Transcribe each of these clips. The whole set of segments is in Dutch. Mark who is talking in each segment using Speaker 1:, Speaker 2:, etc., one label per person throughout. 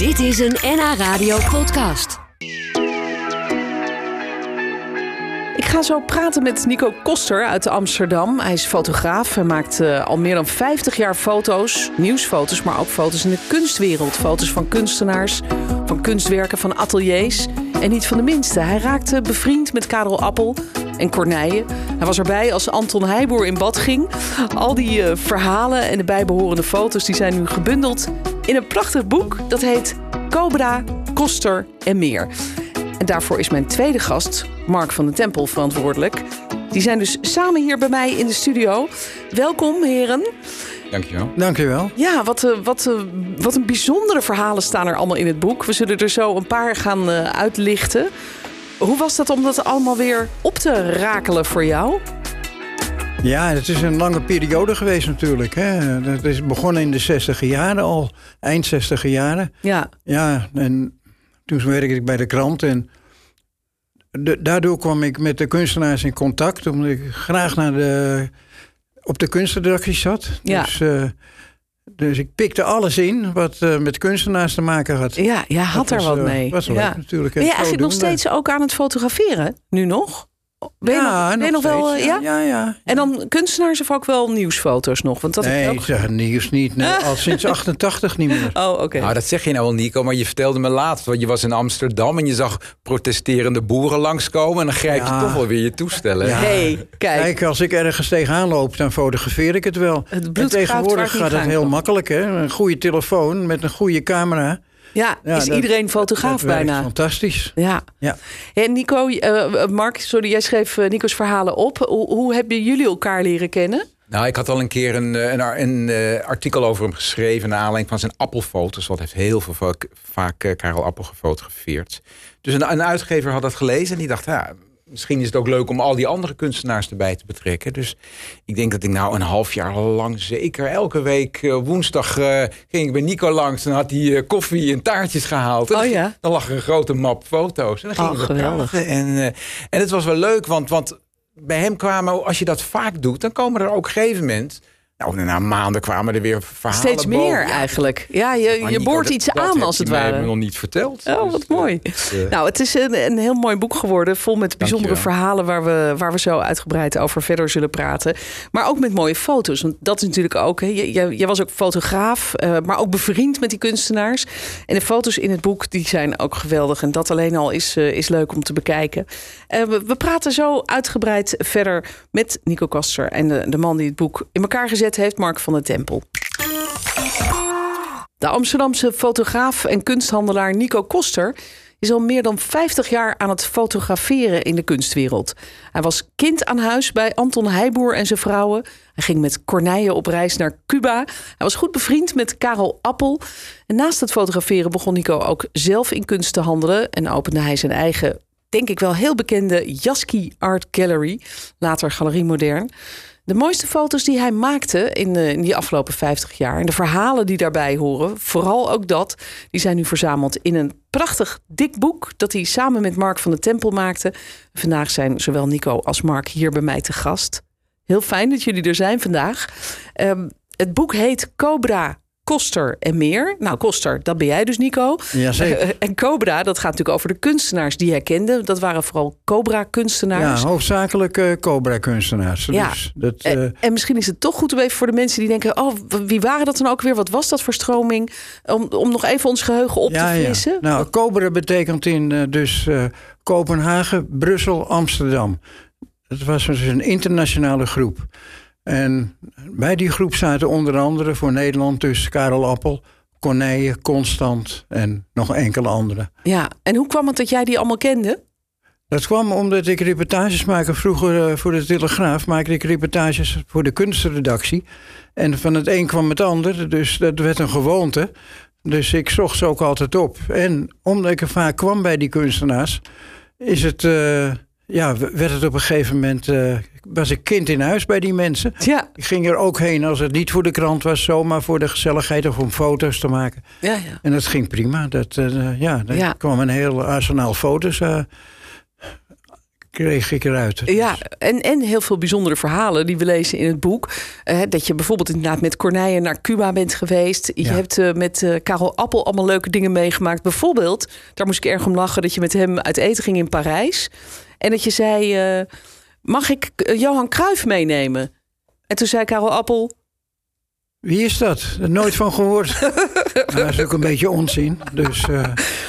Speaker 1: Dit is een NH Radio podcast.
Speaker 2: Ik ga zo praten met Nico Koster uit Amsterdam. Hij is fotograaf. Hij maakt eh, al meer dan 50 jaar foto's, nieuwsfoto's, maar ook foto's in de kunstwereld. Foto's van kunstenaars, van kunstwerken, van ateliers. En niet van de minste. Hij raakte bevriend met Karel Appel en Corneille. Hij was erbij als Anton Heijboer in bad ging. Al die eh, verhalen en de bijbehorende foto's die zijn nu gebundeld in een prachtig boek. Dat heet Cobra, Koster en meer. En daarvoor is mijn tweede gast, Mark van den Tempel, verantwoordelijk. Die zijn dus samen hier bij mij in de studio. Welkom, heren.
Speaker 3: Dankjewel.
Speaker 4: Dankjewel.
Speaker 2: Ja, wat, eh, wat, eh, wat een bijzondere verhalen staan er allemaal in het boek. We zullen er zo een paar gaan eh, uitlichten. Hoe was dat om dat allemaal weer op te rakelen voor jou?
Speaker 4: Ja, het is een lange periode geweest natuurlijk. Hè. Het is begonnen in de 60 jaren al, eind 60 jaren.
Speaker 2: Ja,
Speaker 4: Ja, en toen werkte ik bij de krant en de- daardoor kwam ik met de kunstenaars in contact, omdat ik graag naar de, op de kunstredactie zat.
Speaker 2: Ja.
Speaker 4: Dus, eh, dus ik pikte alles in wat eh, met kunstenaars te maken had.
Speaker 2: ja jij had
Speaker 4: Dat
Speaker 2: er
Speaker 4: was,
Speaker 2: wat mee.
Speaker 4: was leuk
Speaker 2: ja.
Speaker 4: natuurlijk.
Speaker 2: Je
Speaker 4: het
Speaker 2: eigenlijk nog steeds ook aan het fotograferen? Nu nog? Ben je
Speaker 4: ja,
Speaker 2: nog, ben je nog wel,
Speaker 4: steeds,
Speaker 2: eh, ja?
Speaker 4: ja, ja.
Speaker 2: En dan kunstenaars of ook wel nieuwsfoto's nog? Want dat
Speaker 4: Nee,
Speaker 2: ook...
Speaker 4: zeg, nieuws niet. Nee, al sinds 88 niet meer.
Speaker 2: Oh, oké.
Speaker 3: Nou, dat zeg je nou wel, Nico, maar je vertelde me laatst... want je was in Amsterdam en je zag protesterende boeren langskomen... en dan grijp je
Speaker 4: Ja.
Speaker 3: toch wel weer je toestellen.
Speaker 4: Ja.
Speaker 2: hey, kijk.
Speaker 4: Kijk, als ik ergens tegenaan loop, dan fotografeer ik het wel.
Speaker 2: Het
Speaker 4: en tegenwoordig gaat het heel makkelijk, hè? Een goede telefoon met een goede camera.
Speaker 2: Ja,
Speaker 4: Ja,
Speaker 2: is
Speaker 4: dat-
Speaker 2: iedereen fotograaf
Speaker 4: dat werkt
Speaker 2: bijna?
Speaker 4: Fantastisch.
Speaker 2: Ja.
Speaker 4: Ja.
Speaker 2: En Nico, eh, Mark, sorry, jij schreef eh, Nico's verhalen op. Hoe, hoe hebben jullie elkaar leren kennen?
Speaker 3: Nou, ik had al een keer een, eh, een, een eh, artikel over hem geschreven... naar aanleiding van zijn appelfoto's. Want hij heeft heel veel, vaak, vaak eh, Karel Appel gefotografeerd. Dus een, een uitgever had dat gelezen en die dacht... Ja, misschien is het ook leuk om al die andere kunstenaars erbij te betrekken. Dus ik denk dat ik nou een half jaar lang zeker elke week eh, woensdag eh, ging ik bij Nico langs. En had hij eh, koffie en taartjes gehaald. En
Speaker 2: Oh ja?
Speaker 3: Dan lag er een grote map foto's. En dan gingen
Speaker 2: Oh,
Speaker 3: we
Speaker 2: geweldig.
Speaker 3: praten. En, en het was wel leuk, want, want bij hem kwamen, als je dat vaak doet, dan komen er ook op een gegeven moment. Nou, na maanden kwamen er weer verhalen.
Speaker 2: Steeds meer
Speaker 3: boven. Ja,
Speaker 2: eigenlijk. Ja, je, je boort
Speaker 3: dat-
Speaker 2: iets
Speaker 3: dat
Speaker 2: aan als het ware.
Speaker 3: nog niet verteld.
Speaker 2: Oh,
Speaker 3: Dus,
Speaker 2: wat
Speaker 3: eh,
Speaker 2: mooi.
Speaker 3: het, eh,
Speaker 2: Nou, het is een, een heel mooi boek geworden. Vol met bijzondere verhalen waar we, waar we zo uitgebreid over verder zullen praten. Maar ook met mooie foto's. Want dat is natuurlijk ook. Hè, jij- was ook fotograaf, eh, maar ook bevriend met die kunstenaars. En de foto's in het boek die zijn ook geweldig. En dat alleen al is, is leuk om te bekijken. We, we praten zo uitgebreid verder met Nico Koster. En de, de man die het boek in elkaar gezet heeft, Mark van den Tempel. De Amsterdamse fotograaf en kunsthandelaar Nico Koster is al meer dan 50 jaar aan het fotograferen in de kunstwereld. Hij was kind aan huis bij Anton Heijboer en zijn vrouwen. Hij ging met Corneille op reis naar Cuba. Hij was goed bevriend met Karel Appel. En naast het fotograferen begon Nico ook zelf in kunst te handelen en opende hij zijn eigen, denk ik wel heel bekende Jaski Art Gallery, later Galerie Modern. De mooiste foto's die hij maakte in, in die afgelopen 50 jaar en de verhalen die daarbij horen, vooral ook dat, die zijn nu verzameld in een prachtig dik boek dat hij samen met Mark van de Tempel maakte. Vandaag zijn zowel Nico als Mark hier bij mij te gast. Heel fijn dat jullie er zijn vandaag. Ehm, het boek heet Cobra, Koster en meer. Nou, Koster, dat ben jij dus, Nico.
Speaker 4: Jazeker.
Speaker 2: Eh, en Cobra, dat gaat natuurlijk over de kunstenaars die hij kende. Dat waren vooral
Speaker 4: Ja,
Speaker 2: Cobra-kunstenaars.
Speaker 4: hoofdzakelijk eh, Cobra-kunstenaars.
Speaker 2: Ja.
Speaker 4: Dus dat,
Speaker 2: En, en misschien is het toch goed om even voor de mensen die denken: oh, wie waren dat dan ook weer? Wat was dat voor stroming? Om, om nog even ons geheugen op
Speaker 4: ja,
Speaker 2: te
Speaker 4: ja.
Speaker 2: frissen.
Speaker 4: Nou, Cobra betekent in eh, dus Kopenhagen, Brussel, Amsterdam. Het was dus een internationale groep. En bij die groep zaten onder andere voor Nederland dus Karel Appel, Corneille, Constant en nog enkele anderen.
Speaker 2: Ja, en hoe kwam het dat jij die allemaal kende?
Speaker 4: Dat kwam omdat ik reportages maakte. Vroeger eh, voor de Telegraaf maakte ik reportages voor de kunstredactie. En van het een kwam het ander. Dus dat werd een gewoonte. Dus ik zocht ze ook altijd op. En omdat ik er vaak kwam bij die kunstenaars, is het, eh, ja, werd het op een gegeven moment. eh, was ik kind in huis bij die mensen.
Speaker 2: Ja,
Speaker 4: Ik ging er ook heen als het niet voor de krant was, zomaar voor de gezelligheid of om foto's te maken.
Speaker 2: ja, ja.
Speaker 4: En dat ging prima. Dat, eh, ja,
Speaker 2: Ja.
Speaker 4: kwam een heel arsenaal foto's. eh, kreeg ik eruit.
Speaker 2: Ja, en, en heel veel bijzondere verhalen die we lezen in het boek. Eh, dat je bijvoorbeeld inderdaad met Corneille naar Cuba bent geweest. Je
Speaker 4: Ja.
Speaker 2: hebt met eh, Karel Appel allemaal leuke dingen meegemaakt. Bijvoorbeeld, daar moest ik erg om lachen, dat je met hem uit eten ging in Parijs. En dat je zei, mag ik eh, Johan Cruijff meenemen? En toen zei Karel Appel,
Speaker 4: Wie is dat? Er nooit van gehoord. Nou, dat is ook een beetje onzin. Dus eh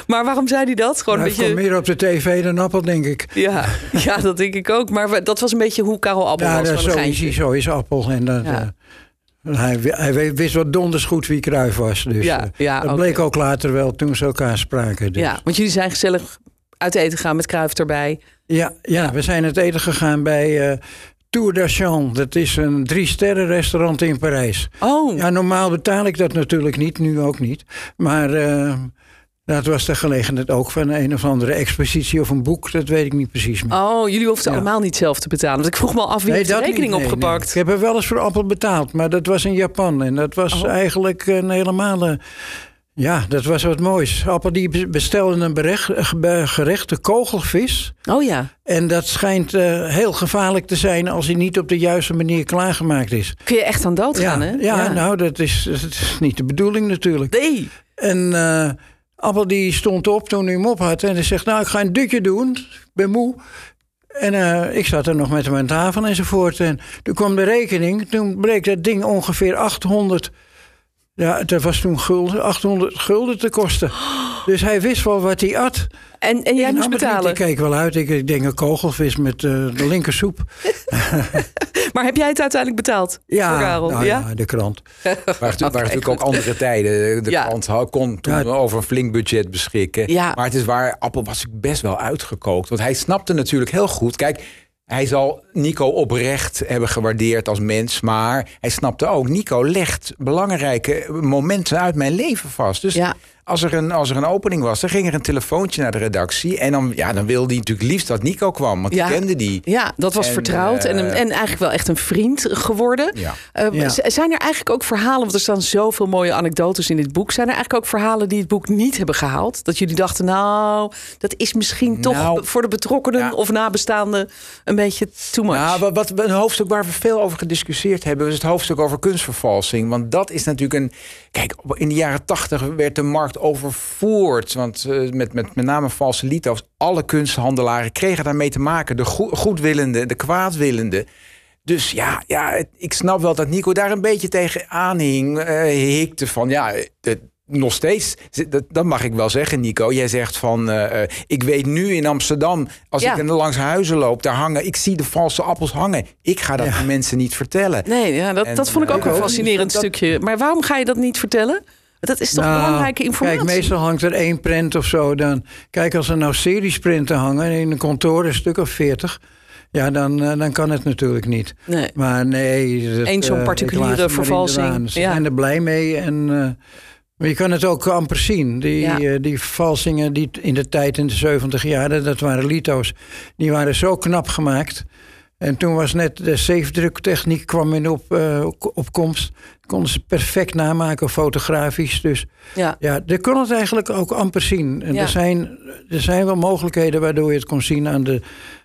Speaker 2: maar waarom zei hij dat? Gewoon een beetje...
Speaker 4: meer op de tv dan Appel, denk ik.
Speaker 2: Ja, ja, dat denk ik ook. Maar dat was een beetje hoe Karel Appel
Speaker 4: Ja,
Speaker 2: was. een
Speaker 4: zo, is hij, zo is Appel. En dat,
Speaker 2: Ja.
Speaker 4: eh, hij, hij wist wat donders goed wie Cruijff was. Dus,
Speaker 2: Ja, ja,
Speaker 4: dat bleek ook later wel toen ze elkaar spraken. Dus.
Speaker 2: Ja, want jullie zijn gezellig uit eten gegaan met Cruijff erbij.
Speaker 4: Ja, ja, we zijn het eten gegaan bij eh, Tour d'Argent. Dat is een drie-sterren restaurant in Parijs.
Speaker 2: Oh,
Speaker 4: Ja, normaal betaal ik dat natuurlijk niet, nu ook niet. Maar eh, dat was de gelegenheid ook van een of andere expositie of een boek. Dat weet ik niet precies meer.
Speaker 2: Oh, jullie hoefden
Speaker 4: Ja.
Speaker 2: allemaal niet zelf te betalen. Want ik vroeg me al af wie heeft de rekening
Speaker 4: nee,
Speaker 2: opgepakt.
Speaker 4: nee. Ik heb er wel eens voor Appel betaald, maar dat was in Japan. En dat was
Speaker 2: Oh.
Speaker 4: eigenlijk een helemaal... Ja, dat was wat moois. Appel die bestelde een berecht, eh, gerecht, de kogelvis.
Speaker 2: Oh ja.
Speaker 4: En dat schijnt eh, heel gevaarlijk te zijn als hij niet op de juiste manier klaargemaakt is.
Speaker 2: Kun je echt aan dood
Speaker 4: Ja,
Speaker 2: gaan, hè?
Speaker 4: ja, nou, dat is, dat is niet de bedoeling natuurlijk.
Speaker 2: Nee.
Speaker 4: En eh Appel die stond op toen hij hem op had. En hij zegt, nou, ik ga een dutje doen. Ik ben moe. En eh, ik zat er nog met hem aan tafel enzovoort. En toen kwam de rekening. Toen bleek dat ding ongeveer 800... Ja, dat was toen gulden, 800 gulden te kosten. Dus hij wist wel wat hij at.
Speaker 2: En, en jij
Speaker 4: Ik
Speaker 2: moest betalen.
Speaker 4: Ik keek wel uit. Ik, ik denk een kogelvis met eh, de linkersoep.
Speaker 2: Maar heb jij het uiteindelijk betaald?
Speaker 4: Ja,
Speaker 2: Voor Karel?
Speaker 4: nou
Speaker 2: ja?
Speaker 4: ja, de krant.
Speaker 3: waren, waren natuurlijk ook andere tijden. De
Speaker 2: Ja.
Speaker 3: krant kon toen
Speaker 4: Ja.
Speaker 3: over een flink budget beschikken.
Speaker 2: Ja.
Speaker 3: Maar het is waar, Appel was ik best wel uitgekookt. Want hij snapte natuurlijk heel goed. Kijk, hij zal Nico oprecht hebben gewaardeerd als mens. Maar hij snapte ook, Nico legt belangrijke momenten uit mijn leven vast. Dus
Speaker 2: Ja.
Speaker 3: Als, er een, als er een opening was, dan ging er een telefoontje naar de redactie. En dan, ja, dan wilde hij natuurlijk liefst dat Nico kwam. Want
Speaker 2: Ja.
Speaker 3: die kende die.
Speaker 2: Ja, dat was
Speaker 3: En,
Speaker 2: vertrouwd en,
Speaker 3: eh,
Speaker 2: en eigenlijk wel echt een vriend geworden.
Speaker 3: Ja.
Speaker 2: Eh,
Speaker 4: Ja.
Speaker 2: Zijn er eigenlijk ook verhalen, want er staan zoveel mooie anekdotes in dit boek. Zijn er eigenlijk ook verhalen die het boek niet hebben gehaald? Dat jullie dachten, nou, dat is misschien toch
Speaker 3: Nou,
Speaker 2: voor de betrokkenen of nabestaanden een beetje too much.
Speaker 3: Nou, wat, wat, een hoofdstuk waar we veel over gediscussieerd hebben, is het hoofdstuk over kunstvervalsing. Want dat is natuurlijk een. Kijk, in de jaren tachtig werd de markt overvoerd. Want eh, met, met met name valse lito's, alle kunsthandelaren kregen daarmee te maken. De goe- goedwillende, de kwaadwillende. Dus ja, ja, het- ik snap wel dat Nico daar een beetje tegen aanhing. eh hikte van ja. Het, nog steeds, dat, dat mag ik wel zeggen, Nico. Jij zegt van, eh, eh, ik weet nu in Amsterdam, als
Speaker 2: Ja.
Speaker 3: ik langs huizen loop, daar hangen, ik zie de valse appels hangen. Ik ga dat
Speaker 4: Ja.
Speaker 3: de mensen niet vertellen.
Speaker 2: Nee, ja, dat,
Speaker 3: En,
Speaker 2: dat vond ik ook
Speaker 3: eh,
Speaker 2: een fascinerend
Speaker 3: dat-
Speaker 2: stukje. Maar waarom ga je dat niet vertellen? Dat is toch
Speaker 4: Nou,
Speaker 2: belangrijke informatie?
Speaker 4: Kijk, meestal hangt er één print of zo. Dan, kijk, als er nou seriesprinten hangen in een kantoor, een stuk of veertig. Ja, dan, eh, dan kan het natuurlijk niet.
Speaker 2: Nee.
Speaker 4: Maar nee. dat,
Speaker 2: Eén zo'n
Speaker 4: eh,
Speaker 2: particuliere vervalsing.
Speaker 4: Ze
Speaker 2: ja.
Speaker 4: zijn er blij mee. En, eh, maar je kan het ook amper zien. Die,
Speaker 2: Ja.
Speaker 4: die vervalsingen die in de tijd in de 70 jaren, dat waren lito's. Die waren zo knap gemaakt. En toen was net de zeefdruktechniek kwam in op, eh, op komst. Konden ze perfect namaken, fotografisch. Dus
Speaker 2: Ja.
Speaker 4: ja, je kon het eigenlijk ook amper zien. En
Speaker 2: Ja.
Speaker 4: er, zijn, er zijn wel mogelijkheden waardoor je het kon zien aan de,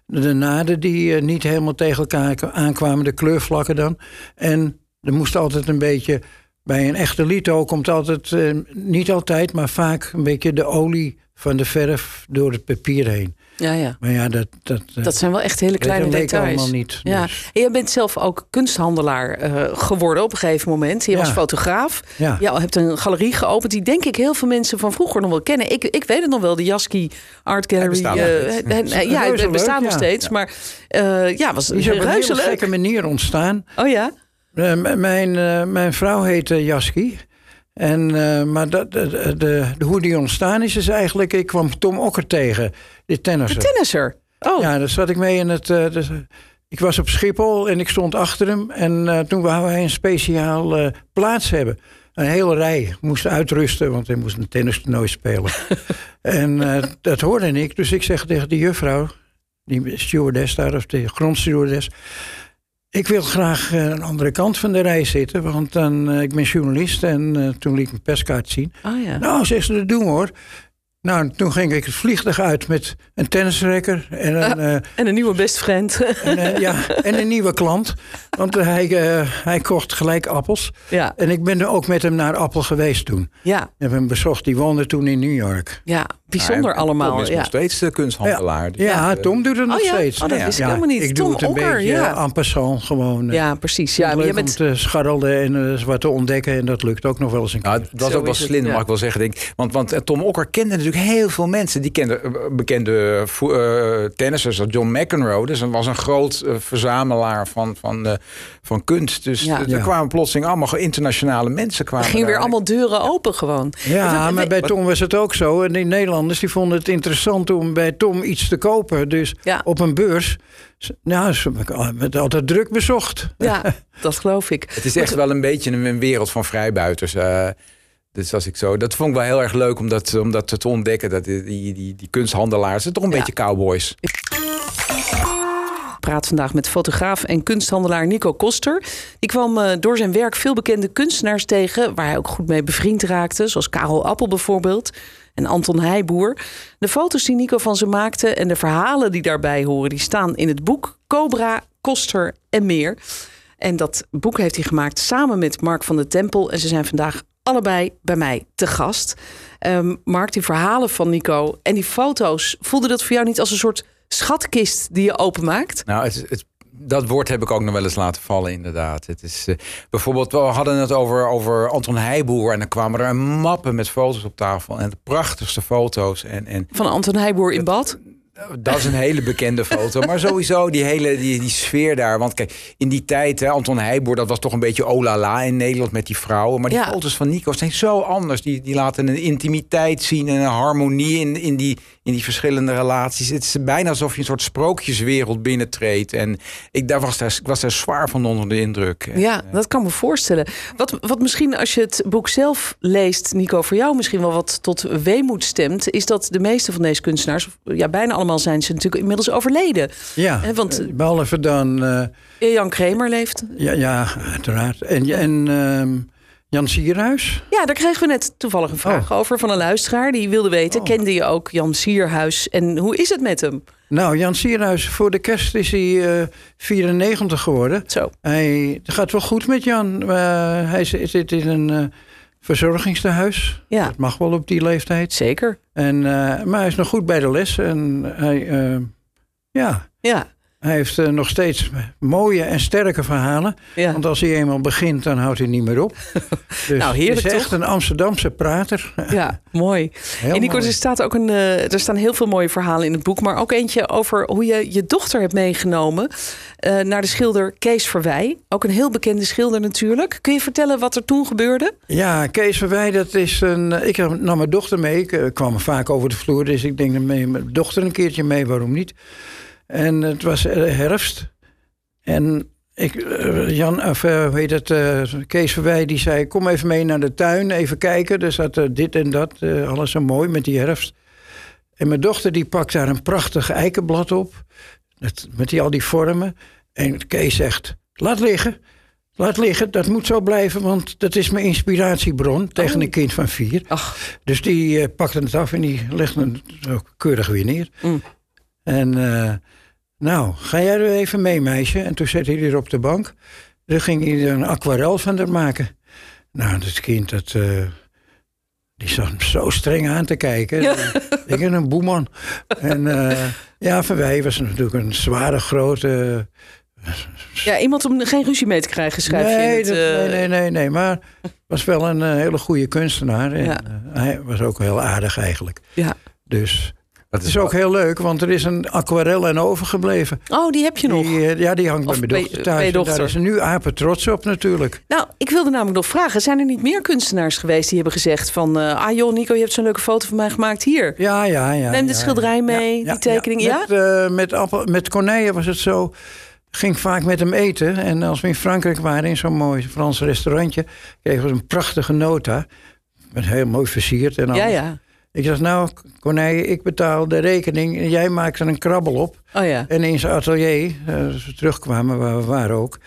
Speaker 4: de naden die eh, niet helemaal tegen elkaar aankwamen, de kleurvlakken dan. En er moest altijd een beetje, bij een echte lito komt altijd, eh, niet altijd, maar vaak een beetje de olie van de verf door het papier heen.
Speaker 2: Ja, ja.
Speaker 4: Maar ja, dat, dat, eh,
Speaker 2: Dat zijn wel echt hele kleine
Speaker 4: dat
Speaker 2: details.
Speaker 4: allemaal niet.
Speaker 2: Ja.
Speaker 4: Dus,
Speaker 2: En jij bent zelf ook kunsthandelaar eh, geworden op een gegeven moment. Je
Speaker 4: Ja.
Speaker 2: was fotograaf.
Speaker 4: ja.
Speaker 2: Je hebt een galerie geopend die denk ik heel veel mensen van vroeger nog wel kennen. Ik, ik weet het nog wel, de Jaski Art Gallery.
Speaker 3: bestaat
Speaker 2: eh,
Speaker 3: steeds.
Speaker 2: en- en- ja,
Speaker 4: Reuze
Speaker 2: het bestaat nog
Speaker 4: ja.
Speaker 2: steeds. Maar eh, ja, was
Speaker 4: is op een
Speaker 2: reuze
Speaker 4: hele
Speaker 2: leuk.
Speaker 4: gekke manier ontstaan.
Speaker 2: Oh ja?
Speaker 4: Eh, mijn, eh, mijn vrouw heette Jaski. En, eh, maar dat, de, de, de- hoe die ontstaan is, is eigenlijk... Ik kwam Tom Okker tegen, die tennisser.
Speaker 2: De tennisser. Oh,
Speaker 4: Ja, daar zat ik mee in het... eh, dus, ik was op Schiphol en ik stond achter hem. En eh, toen wou hij een speciaal plaats hebben. Een hele rij. Moest uitrusten, want hij moest een tennistoernooi spelen. en dat hoorde ik. Dus ik zeg tegen de juffrouw, die stewardess daar, of de grondstewardess... Ik wil graag eh, aan de andere kant van de rij zitten, want dan, eh, ik ben journalist en eh, toen liet ik mijn perskaart zien.
Speaker 2: oh ja.
Speaker 4: Nou, zegt ze, dat doen we hoor. Nou, toen ging ik het vliegtuig uit met een tennisrekker en een, uh,
Speaker 2: en een nieuwe best friend.
Speaker 4: En, uh, ja, en een nieuwe klant. Want hij, uh, hij kocht gelijk appels.
Speaker 2: Ja.
Speaker 4: En ik ben er ook met hem naar Appel geweest toen.
Speaker 2: Ja.
Speaker 4: Ik heb hem bezocht, die woonde toen in New York.
Speaker 2: Ja, bijzonder
Speaker 3: Ja,
Speaker 2: allemaal.
Speaker 3: Tom is
Speaker 2: ja.
Speaker 3: nog steeds de kunsthandelaar. Dus,
Speaker 4: Ja,
Speaker 3: eh,
Speaker 4: Tom doet het nog
Speaker 2: Oh ja?
Speaker 4: steeds.
Speaker 2: Oh, dat wist ik helemaal niet.
Speaker 4: Ik
Speaker 2: Tom
Speaker 4: doe het een
Speaker 2: Okker,
Speaker 4: beetje
Speaker 2: ja.
Speaker 4: en passant gewoon.
Speaker 2: ja, precies. Ja,
Speaker 4: leuk
Speaker 2: bent...
Speaker 4: om te scharrelen en eh, wat te ontdekken. En dat lukt ook nog wel eens een keer.
Speaker 3: Nou, het was
Speaker 2: Zo
Speaker 3: ook wel slim,
Speaker 2: ja.
Speaker 3: mag ik wel zeggen. Denk. Want, want eh, Tom Okker kende natuurlijk heel veel mensen. Die kende eh, bekende eh, tennissers, zoals John McEnroe. Dus hij was een groot eh, verzamelaar van, van, van kunst. Dus
Speaker 2: Ja.
Speaker 3: er- er
Speaker 4: Ja.
Speaker 3: kwamen plotseling allemaal internationale mensen.
Speaker 2: Er
Speaker 3: Kwamen
Speaker 2: gingen weer allemaal deuren open gewoon.
Speaker 4: Ja, maar bij Tom was het ook zo. En die Nederlanders die vonden het interessant om bij Tom iets te kopen. Dus
Speaker 2: Ja.
Speaker 4: op een beurs. Nou, ze werd altijd druk bezocht.
Speaker 2: Ja, dat geloof ik.
Speaker 3: Het is echt wel een beetje een, een wereld van vrijbuiters. Dus als ik zo, dat vond ik wel heel erg leuk om dat, om dat te ontdekken. Dat die, die, die, kunsthandelaars, het toch een
Speaker 2: Ja.
Speaker 3: beetje cowboys.
Speaker 2: Ik praat vandaag met fotograaf en kunsthandelaar Nico Koster. Die kwam eh, door zijn werk veel bekende kunstenaars tegen... waar hij ook goed mee bevriend raakte. Zoals Karel Appel bijvoorbeeld en Anton Heijboer. De foto's die Nico van ze maakte en de verhalen die daarbij horen... die staan in het boek Cobra, Koster en meer. En dat boek heeft hij gemaakt samen met Mark van de Tempel. En ze zijn vandaag allebei bij mij te gast. Ehm, Mark, die verhalen van Nico en die foto's... voelde dat voor jou niet als een soort schatkist die je openmaakt?
Speaker 3: Nou, het, het, dat woord heb ik ook nog wel eens laten vallen, inderdaad. Het is, eh, bijvoorbeeld, we hadden het over, over Anton Heijboer... en dan kwamen er mappen met foto's op tafel. En de prachtigste foto's. En, en
Speaker 2: Van Anton Heijboer in bad?
Speaker 3: Dat is een hele bekende foto. Maar sowieso die hele die, die sfeer daar. Want kijk, in die tijd, hè, Anton Heijboer... dat was toch een beetje olala in Nederland met die vrouwen. Maar die
Speaker 2: Ja.
Speaker 3: foto's van Nico zijn zo anders. Die, die laten een intimiteit zien en een harmonie in, in, die, in die verschillende relaties. Het is bijna alsof je een soort sprookjeswereld binnentreedt. En ik, daar was, daar, ik was daar zwaar van onder de indruk.
Speaker 2: Ja,
Speaker 3: eh,
Speaker 2: dat kan me voorstellen. Wat, wat misschien als je het boek zelf leest, Nico, voor jou misschien wel wat tot weemoed stemt, is dat de meeste van deze kunstenaars, ja, bijna allemaal zijn ze natuurlijk inmiddels overleden.
Speaker 4: Ja,
Speaker 2: want-
Speaker 4: eh, behalve dan... eh,
Speaker 2: Jan Kramer leeft.
Speaker 4: ja, ja, uiteraard. En, en ehm, Jan Sierhuis?
Speaker 2: Ja, daar kregen we net toevallig een vraag over van een luisteraar. Die wilde weten,
Speaker 4: Oh.
Speaker 2: kende je ook Jan Sierhuis en hoe is het met hem?
Speaker 4: Nou, Jan Sierhuis, voor de kerst is hij eh 94 geworden.
Speaker 2: Zo,
Speaker 4: Hij, het gaat wel goed met Jan. Eh, hij zit in een eh, verzorgingstehuis.
Speaker 2: ja,
Speaker 4: Dat mag wel op die leeftijd.
Speaker 2: zeker.
Speaker 4: En, eh, maar hij is nog goed bij de les. En hij, eh, ja,
Speaker 2: Ja,
Speaker 4: hij heeft eh, nog steeds mooie en sterke verhalen.
Speaker 2: ja.
Speaker 4: Want als hij eenmaal begint, dan houdt hij niet meer op. Dus
Speaker 2: Nou, heerlijk,
Speaker 4: Het is echt
Speaker 2: toch?
Speaker 4: een Amsterdamse prater.
Speaker 2: ja mooi.
Speaker 4: Heel
Speaker 2: en Nico, er, staat ook een, eh, er staan heel veel mooie verhalen in het boek. Maar ook eentje over hoe je je dochter hebt meegenomen eh, naar de schilder Kees Verwij. Ook een heel bekende schilder natuurlijk. Kun je vertellen wat er toen gebeurde?
Speaker 4: Ja, Kees Verwij, dat is een... Ik nam mijn dochter mee. Ik kwam vaak over de vloer. Dus ik denk, dan neem mijn dochter een keertje mee. Waarom niet? En het was eh, herfst. En ik, eh, Jan, of eh, hoe heet het, Kees Verwij, die zei... kom even mee naar de tuin, even kijken. Er zat dit en dat, alles zo mooi met die herfst. En mijn dochter die pakt daar een prachtig eikenblad op. Met, met die, al die vormen. En Kees zegt, laat liggen. Laat liggen, dat moet zo blijven, want dat is mijn inspiratiebron tegen
Speaker 2: Oh.
Speaker 4: een kind van vier.
Speaker 2: Ach,
Speaker 4: Dus die pakte het af en die legde het keurig weer neer.
Speaker 2: Mm.
Speaker 4: En eh, nou, ga jij er even mee, meisje? En toen zette hij er op de bank. Toen ging hij er een aquarel van er maken. Nou, dat kind, dat, eh, die zat hem zo streng aan te kijken.
Speaker 2: Ja.
Speaker 4: Ik ben een boeman. En eh, ja, Van Wij was natuurlijk een zware, grote...
Speaker 2: ja, iemand om geen ruzie mee te krijgen, schrijf je het,
Speaker 4: dat- nee, nee, nee, nee. Maar was wel een hele goede kunstenaar. En,
Speaker 2: Ja.
Speaker 4: hij was ook heel aardig eigenlijk.
Speaker 2: Ja.
Speaker 4: Dus
Speaker 3: dat
Speaker 4: het is ook heel leuk, want er is een aquarel en overgebleven.
Speaker 2: Oh, die heb je nog.
Speaker 4: Die, eh, ja, die hangt
Speaker 2: Of
Speaker 4: bij
Speaker 2: bij-
Speaker 4: mijn dochter
Speaker 2: bij
Speaker 4: thuis. En
Speaker 2: dochter.
Speaker 4: Daar is ze nu apen trots op natuurlijk.
Speaker 2: Nou, ik wilde namelijk nog vragen. Zijn er niet meer kunstenaars geweest die hebben gezegd van... eh, ah joh, Nico, je hebt zo'n leuke foto van mij gemaakt hier.
Speaker 4: Ja, ja, ja.
Speaker 2: Neem de
Speaker 4: ja,
Speaker 2: schilderij
Speaker 4: ja.
Speaker 2: mee, die tekening, ja?
Speaker 4: Met, eh, met, appel, met Corneille was het zo. Ging vaak met hem eten. En als we in Frankrijk waren, in zo'n mooi Frans restaurantje, kregen we een prachtige nota. Met heel mooi versierd en alles.
Speaker 2: Ja, ja.
Speaker 4: Ik zeg, nou, Corneille, ik betaal de rekening. En jij maakt er een krabbel op.
Speaker 2: Oh ja.
Speaker 4: En in zijn atelier, eh, als we terugkwamen waar we waren ook...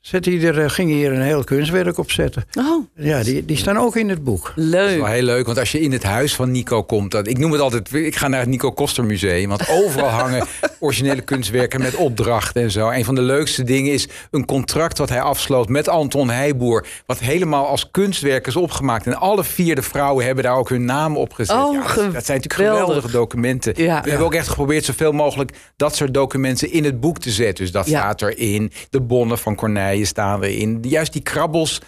Speaker 4: zet hij er, eh, ging hier een heel kunstwerk op zetten.
Speaker 2: Oh,
Speaker 4: Ja, die, die staan ook in het boek.
Speaker 3: Dat is
Speaker 2: leuk.
Speaker 3: wel heel leuk, want als je in het huis van Nico komt... Dat, ik noem het altijd, ik ga naar het Nico Koster Museum... want overal hangen originele kunstwerken met opdrachten en zo. Een van de leukste dingen is een contract wat hij afsloot met Anton Heijboer... wat helemaal als kunstwerk is opgemaakt. En alle vier de vrouwen hebben daar ook hun naam op gezet.
Speaker 2: Oh,
Speaker 3: Ja, dat, dat zijn natuurlijk
Speaker 2: geweldig.
Speaker 3: geweldige documenten.
Speaker 2: Ja.
Speaker 3: We hebben ook echt geprobeerd zoveel mogelijk... dat soort documenten in het boek te zetten. Dus dat
Speaker 2: Ja.
Speaker 3: staat erin. De bonnen van Corneille staan erin. Juist die krabbels...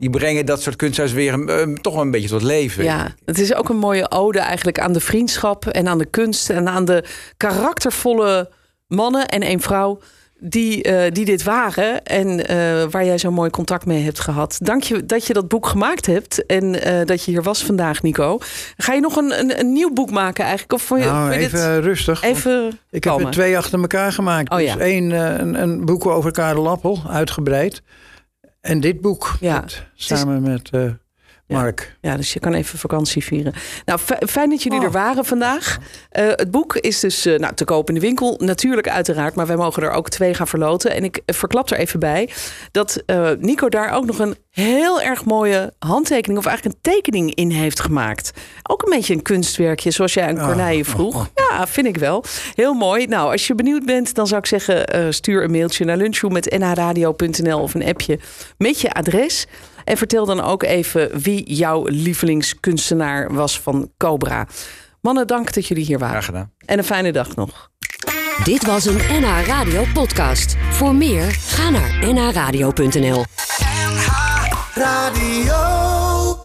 Speaker 3: Die brengen dat soort kunsthuis weer eh, toch wel een beetje tot leven.
Speaker 2: Ja, het is ook een mooie ode eigenlijk aan de vriendschap en aan de kunst en aan de karaktervolle mannen en één vrouw die, eh, die dit waren en eh, waar jij zo mooi contact mee hebt gehad. Dank je dat je dat boek gemaakt hebt en eh, dat je hier was vandaag, Nico. Ga je nog een, een, een nieuw boek maken eigenlijk? Of je,
Speaker 4: Nou,
Speaker 2: je
Speaker 4: even
Speaker 2: dit
Speaker 4: rustig.
Speaker 2: even
Speaker 4: ik heb er twee achter elkaar gemaakt.
Speaker 2: Oh,
Speaker 4: dus
Speaker 2: ja.
Speaker 4: één, eh, een, een boek over Karel Appel, uitgebreid. En dit boek,
Speaker 2: Ja.
Speaker 4: met- samen met Mark.
Speaker 2: Ja, dus je kan even vakantie vieren. Nou, fi- fijn dat jullie
Speaker 4: Oh.
Speaker 2: er waren vandaag. Eh, het boek is dus eh, nou, te koop in de winkel. Natuurlijk uiteraard, maar wij mogen er ook twee gaan verloten. En ik verklap er even bij dat eh, Nico daar ook nog een heel erg mooie handtekening... of eigenlijk een tekening in heeft gemaakt. Ook een beetje een kunstwerkje, zoals jij aan
Speaker 4: Oh.
Speaker 2: Corneille vroeg. Ja, vind ik wel. Heel mooi. Nou, als je benieuwd bent, dan zou ik zeggen... stuur een mailtje naar lunchroom.nhradio.nl of een appje met je adres... En vertel dan ook even wie jouw lievelingskunstenaar was van Cobra. Mannen, dank dat jullie hier waren.
Speaker 3: Graag gedaan.
Speaker 2: En een fijne dag nog.
Speaker 1: Dit was een NH Radio podcast. Voor meer, ga naar nhradio.nl.
Speaker 5: Radio.